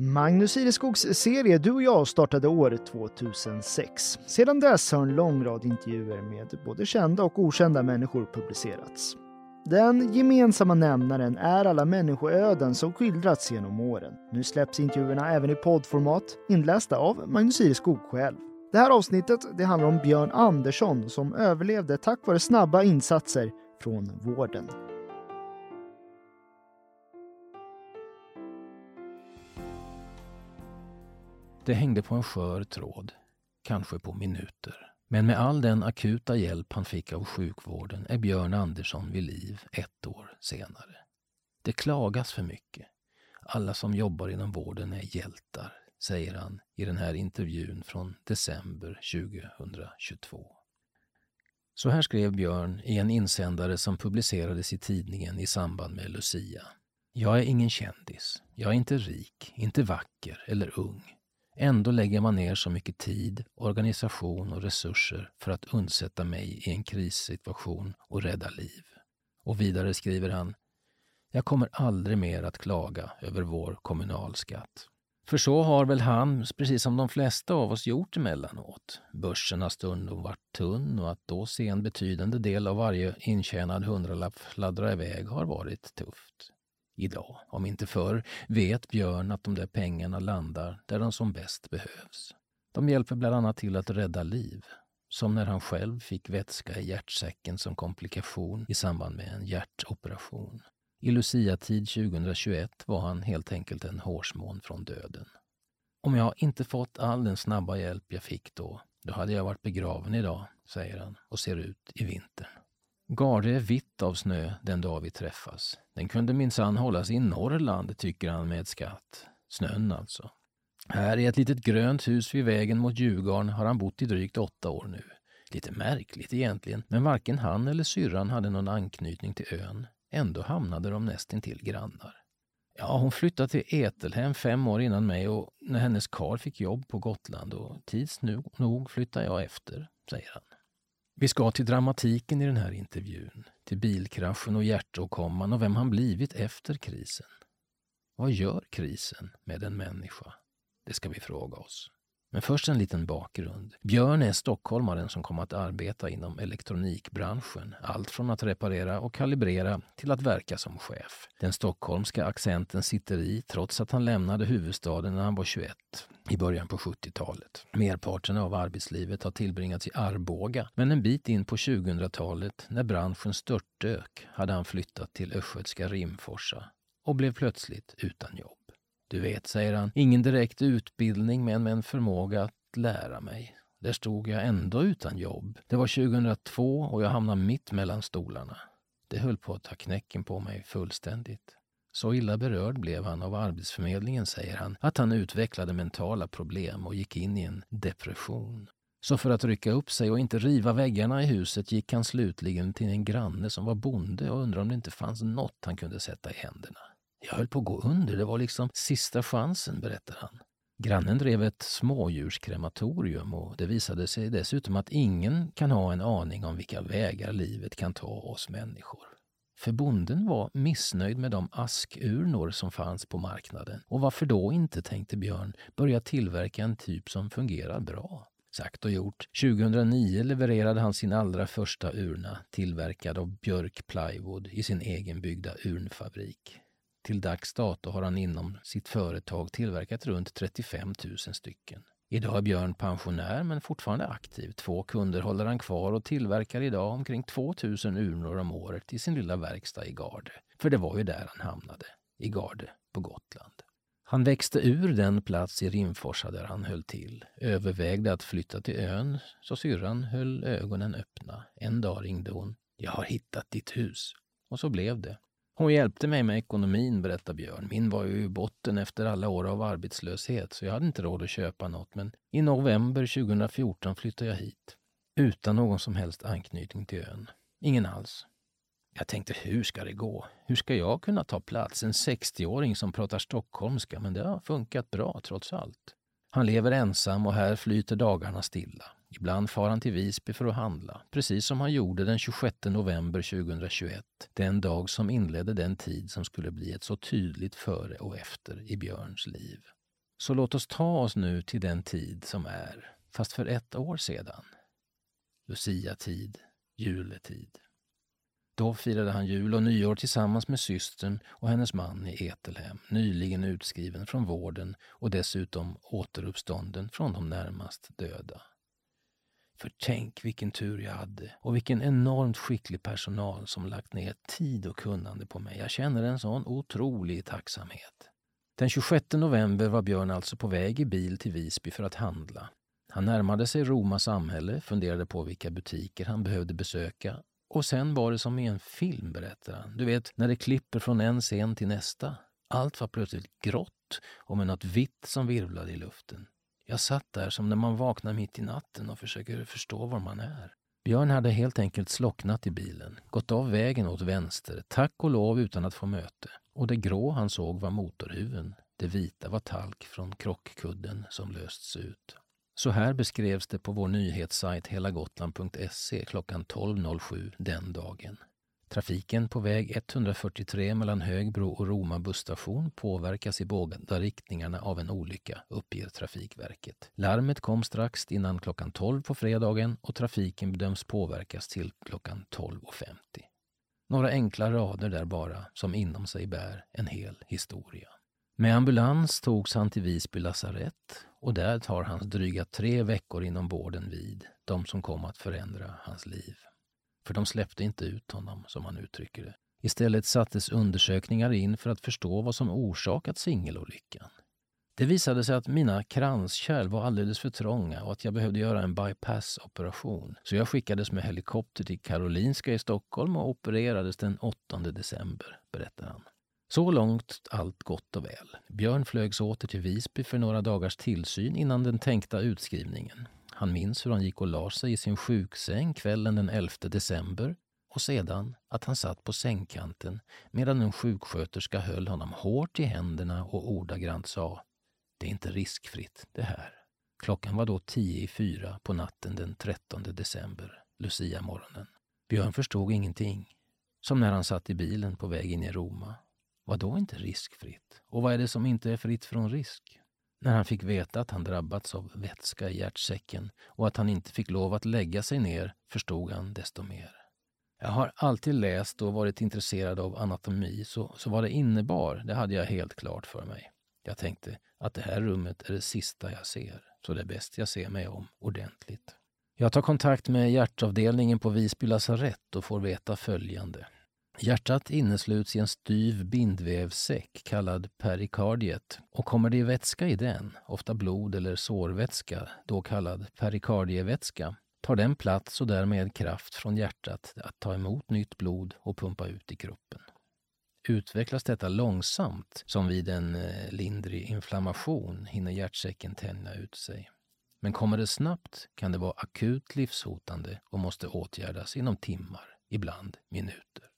Magnus Ireskogs serie Du och jag startade år 2006. Sedan dess har en lång rad intervjuer med både kända och okända människor publicerats. Den gemensamma nämnaren är alla människoöden som skildrats genom åren. Nu släpps intervjuerna även i poddformat, inlästa av Magnus Ireskog själv. Det här avsnittet det handlar om Björn Andersson som överlevde tack vare snabba insatser från vården. Det hängde på en skör tråd, kanske på minuter. Men med all den akuta hjälp han fick av sjukvården är Björn Andersson vid liv ett år senare. Det klagas för mycket. Alla som jobbar inom vården är hjältar, säger han i den här intervjun från december 2022. Så här skrev Björn i en insändare som publicerades i tidningen i samband med Lucia. Jag är ingen kändis. Jag är inte rik, inte vacker eller ung. Ändå lägger man ner så mycket tid, organisation och resurser för att undsätta mig i en krissituation och rädda liv. Och vidare skriver han Jag kommer aldrig mer att klaga över vår kommunalskatt. För så har väl han, precis som de flesta av oss, gjort emellanåt. Börsen har stundom varit tunn och att då se en betydande del av varje intjänad hundralapp fladdra iväg har varit tufft idag. Om inte förr vet Björn att de där pengarna landar där de som bäst behövs. De hjälper bland annat till att rädda liv. Som när han själv fick vätska i hjärtsäcken som komplikation i samband med en hjärtoperation. I Lucia-tid 2021 var han helt enkelt en hårsmån från döden. Om jag inte fått all den snabba hjälp jag fick då, då hade jag varit begraven idag, säger han och ser ut i vintern. Garde är vitt av snö den dag vi träffas. Den kunde minsann hållas i Norrland, tycker han med skatt. Snön alltså. Här i ett litet grönt hus vid vägen mot Djurgården har han bott i drygt åtta år nu. Lite märkligt egentligen, men varken han eller syrran hade någon anknytning till ön. Ändå hamnade de nästintill grannar. Ja, hon flyttade till Etelhem fem år innan mig och när hennes karl fick jobb på Gotland och tids nog flyttade jag efter, säger han. Vi ska till dramatiken i den här intervjun, till bilkraschen och hjärtåkomman och vem han blivit efter krisen. Vad gör krisen med en människa? Det ska vi fråga oss. Men först en liten bakgrund. Björn är stockholmaren som kom att arbeta inom elektronikbranschen. Allt från att reparera och kalibrera till att verka som chef. Den stockholmska accenten sitter i trots att han lämnade huvudstaden när han var 21 i början på 70-talet. Merparten av arbetslivet har tillbringats i Arboga men en bit in på 2000-talet när branschen störtdök hade han flyttat till östgötska Rimforsa och blev plötsligt utan jobb. Du vet, säger han, ingen direkt utbildning men med en förmåga att lära mig. Där stod jag ändå utan jobb. Det var 2002 och jag hamnade mitt mellan stolarna. Det höll på att ta knäcken på mig fullständigt. Så illa berörd blev han av Arbetsförmedlingen, säger han, att han utvecklade mentala problem och gick in i en depression. Så för att rycka upp sig och inte riva väggarna i huset gick han slutligen till en granne som var bonde och undrade om det inte fanns något han kunde sätta i händerna. Jag höll på att gå under. Det var liksom sista chansen, berättar han. Grannen drev ett smådjurskrematorium och det visade sig dessutom att ingen kan ha en aning om vilka vägar livet kan ta oss människor. För bonden var missnöjd med de askurnor som fanns på marknaden och varför då inte, tänkte Björn, börja tillverka en typ som fungerar bra. Sagt och gjort. 2009 levererade han sin allra första urna tillverkad av Björk Plywood i sin egenbyggda urnfabrik. Till dags dato har han inom sitt företag tillverkat runt 35 000 stycken. Idag är Björn pensionär men fortfarande aktiv. Två kunder håller han kvar och tillverkar idag omkring 2 000 urnor om året i sin lilla verkstad i Garde. För det var ju där han hamnade, i Garde på Gotland. Han växte ur den plats i Rimforsa där han höll till, övervägde att flytta till ön, så syrran höll ögonen öppna. En dag ringde hon. Jag har hittat ditt hus. Och så blev det. Hon hjälpte mig med ekonomin, berättar Björn. Min var ju i botten efter alla år av arbetslöshet, så jag hade inte råd att köpa något. Men i november 2014 flyttade jag hit. Utan någon som helst anknytning till ön. Ingen alls. Jag tänkte, hur ska det gå? Hur ska jag kunna ta plats? En 60-åring som pratar stockholmska, men det har funkat bra trots allt. Han lever ensam och här flyter dagarna stilla. Ibland far han till Visby för att handla, precis som han gjorde den 26 november 2021, den dag som inledde den tid som skulle bli ett så tydligt före och efter i Björns liv. Så låt oss ta oss nu till den tid som är, fast för ett år sedan. Lucia-tid, juletid. Då firade han jul och nyår tillsammans med systern och hennes man i Etelhem, nyligen utskriven från vården och dessutom återuppstånden från de närmast döda. För tänk vilken tur jag hade och vilken enormt skicklig personal som lagt ner tid och kunnande på mig. Jag känner en sån otrolig tacksamhet. Den 26 november var Björn alltså på väg i bil till Visby för att handla. Han närmade sig Roma samhälle, funderade på vilka butiker han behövde besöka och sen var det som i en film, berättar han. Du vet, när det klipper från en scen till nästa. Allt var plötsligt grått och med något vitt som virvlade i luften. Jag satt där som när man vaknar mitt i natten och försöker förstå var man är. Björn hade helt enkelt slocknat i bilen, gått av vägen åt vänster, tack och lov utan att få möte. Och det grå han såg var motorhuven. Det vita var talk från krockkudden som lösts ut. Så här beskrevs det på vår nyhetssajt helagotland.se klockan 12.07 den dagen. Trafiken på väg 143 mellan Högbro och Roma busstation påverkas i båda riktningarna av en olycka, uppger Trafikverket. Larmet kom strax innan klockan 12 på fredagen och trafiken bedöms påverkas till klockan 12.50. Några enkla rader där bara, som inom sig bär en hel historia. Med ambulans togs han till Visby lasarett och där tar hans dryga tre veckor inom vården vid, de som kom att förändra hans liv. För de släppte inte ut honom, som han uttrycker det. Istället sattes undersökningar in för att förstå vad som orsakat singelolyckan. Det visade sig att mina kranskärl var alldeles för trånga och att jag behövde göra en bypassoperation. Så jag skickades med helikopter till Karolinska i Stockholm och opererades den 8 december, berättar han. Så långt allt gott och väl. Björn flögs åter till Visby för några dagars tillsyn innan den tänkta utskrivningen. Han minns hur han gick och la sig i sin sjuksäng kvällen den 11 december och sedan att han satt på sängkanten medan en sjuksköterska höll honom hårt i händerna och ordagrant sa Det är inte riskfritt det här. Klockan var då tio i fyra på natten den 13 december, Lucia-morgonen. Björn förstod ingenting. Som när han satt i bilen på väg in i Roma vad då inte riskfritt? Och vad är det som inte är fritt från risk? När han fick veta att han drabbats av vätska i hjärtsäcken och att han inte fick lov att lägga sig ner förstod han desto mer. Jag har alltid läst och varit intresserad av anatomi, så, så vad det innebar, det hade jag helt klart för mig. Jag tänkte att det här rummet är det sista jag ser, så det är bäst jag ser mig om ordentligt. Jag tar kontakt med hjärtavdelningen på Visby lasarett och får veta följande. Hjärtat innesluts i en styv bindvävssäck kallad perikardiet och kommer det vätska i den, ofta blod eller sårvätska, då kallad perikardievätska, tar den plats och därmed kraft från hjärtat att ta emot nytt blod och pumpa ut i kroppen. Utvecklas detta långsamt, som vid en eh, lindrig inflammation, hinner hjärtsäcken tänja ut sig. Men kommer det snabbt kan det vara akut livshotande och måste åtgärdas inom timmar, ibland minuter.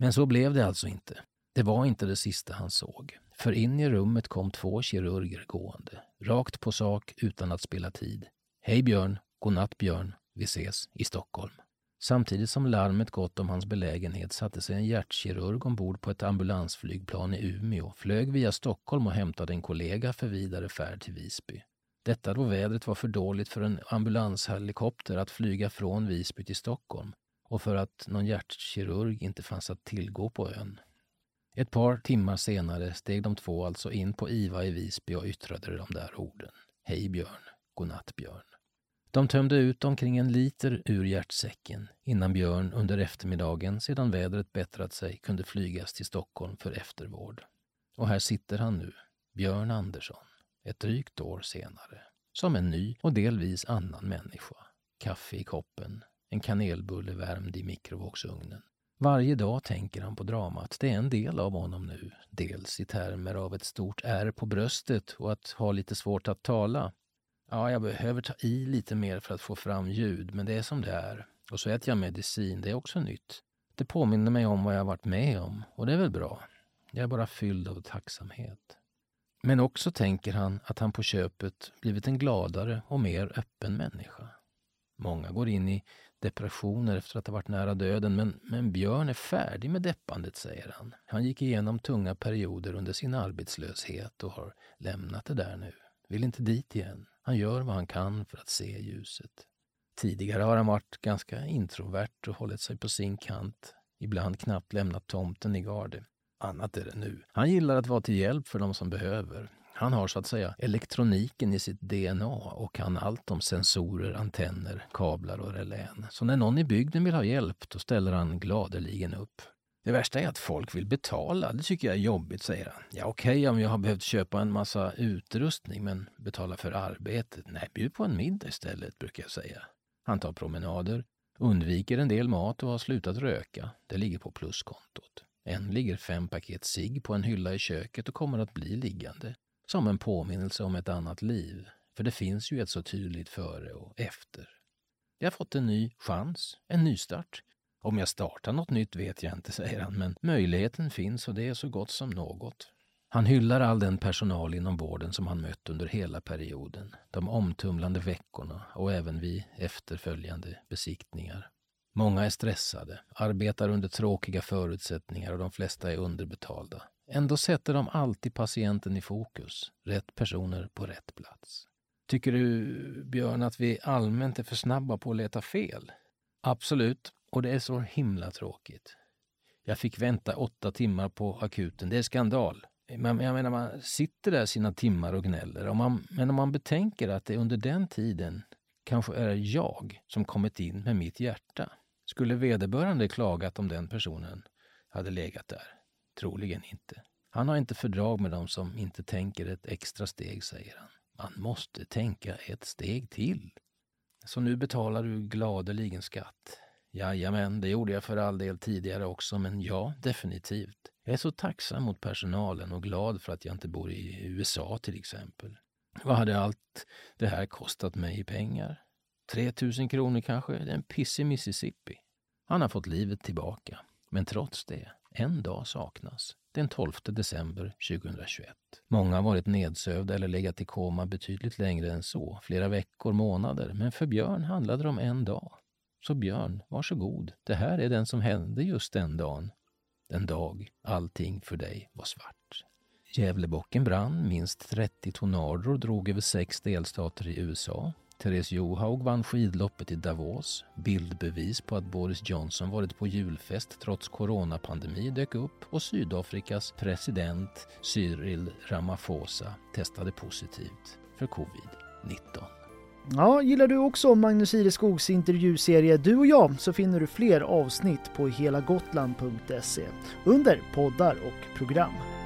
Men så blev det alltså inte. Det var inte det sista han såg. För in i rummet kom två kirurger gående, rakt på sak utan att spela tid. Hej Björn, godnatt Björn, vi ses i Stockholm. Samtidigt som larmet gått om hans belägenhet satte sig en hjärtkirurg ombord på ett ambulansflygplan i Umeå, flög via Stockholm och hämtade en kollega för vidare färd till Visby. Detta då vädret var för dåligt för en ambulanshelikopter att flyga från Visby till Stockholm och för att någon hjärtkirurg inte fanns att tillgå på ön. Ett par timmar senare steg de två alltså in på IVA i Visby och yttrade de där orden. Hej Björn, godnatt Björn. De tömde ut omkring en liter ur hjärtsäcken innan Björn under eftermiddagen, sedan vädret bättrat sig, kunde flygas till Stockholm för eftervård. Och här sitter han nu, Björn Andersson, ett drygt år senare, som en ny och delvis annan människa. Kaffe i koppen, en kanelbulle värmd i mikrovågsugnen. Varje dag tänker han på dramat. Det är en del av honom nu. Dels i termer av ett stort ärr på bröstet och att ha lite svårt att tala. Ja, jag behöver ta i lite mer för att få fram ljud, men det är som det är. Och så äter jag medicin, det är också nytt. Det påminner mig om vad jag varit med om och det är väl bra. Jag är bara fylld av tacksamhet. Men också tänker han att han på köpet blivit en gladare och mer öppen människa. Många går in i depressioner efter att ha varit nära döden, men, men Björn är färdig med deppandet, säger han. Han gick igenom tunga perioder under sin arbetslöshet och har lämnat det där nu. vill inte dit igen. Han gör vad han kan för att se ljuset. Tidigare har han varit ganska introvert och hållit sig på sin kant. Ibland knappt lämnat tomten i garde. Annat är det nu. Han gillar att vara till hjälp för de som behöver. Han har så att säga elektroniken i sitt DNA och kan allt om sensorer, antenner, kablar och relän. Så när någon i bygden vill ha hjälp, då ställer han gladeligen upp. Det värsta är att folk vill betala. Det tycker jag är jobbigt, säger han. Ja, okej okay, om jag har behövt köpa en massa utrustning, men betala för arbetet? Nej, bjud på en middag istället, brukar jag säga. Han tar promenader, undviker en del mat och har slutat röka. Det ligger på pluskontot. Än ligger fem paket cigg på en hylla i köket och kommer att bli liggande. Som en påminnelse om ett annat liv. För det finns ju ett så tydligt före och efter. Jag har fått en ny chans, en nystart. Om jag startar något nytt vet jag inte, säger han, men möjligheten finns och det är så gott som något. Han hyllar all den personal inom vården som han mött under hela perioden, de omtumlande veckorna och även vid efterföljande besiktningar. Många är stressade, arbetar under tråkiga förutsättningar och de flesta är underbetalda. Ändå sätter de alltid patienten i fokus, rätt personer på rätt plats. Tycker du, Björn, att vi allmänt är för snabba på att leta fel? Absolut, och det är så himla tråkigt. Jag fick vänta åtta timmar på akuten. Det är skandal. Men jag menar, man sitter där sina timmar och gnäller. Om man, men om man betänker att det under den tiden kanske är jag som kommit in med mitt hjärta. Skulle vederbörande klagat om den personen hade legat där? Troligen inte. Han har inte fördrag med dem som inte tänker ett extra steg, säger han. Man måste tänka ett steg till. Så nu betalar du gladeligen skatt. Jajamän, det gjorde jag för all del tidigare också, men ja, definitivt. Jag är så tacksam mot personalen och glad för att jag inte bor i USA till exempel. Vad hade allt det här kostat mig i pengar? 3000 kronor kanske? Det är en piss i Mississippi. Han har fått livet tillbaka. Men trots det, en dag saknas. Den 12 december 2021. Många har varit nedsövda eller legat i koma betydligt längre än så, flera veckor, månader. Men för Björn handlade det om en dag. Så Björn, varsågod. Det här är den som hände just den dagen. Den dag allting för dig var svart. Gävlebocken brann, minst 30 tornador drog över sex delstater i USA. Therese Johaug vann skidloppet i Davos. Bildbevis på att Boris Johnson varit på julfest trots coronapandemi dök upp och Sydafrikas president Cyril Ramaphosa testade positivt för covid-19. Ja, gillar du också Magnus Ireskogs intervjuserie Du och jag så finner du fler avsnitt på helagotland.se under poddar och program.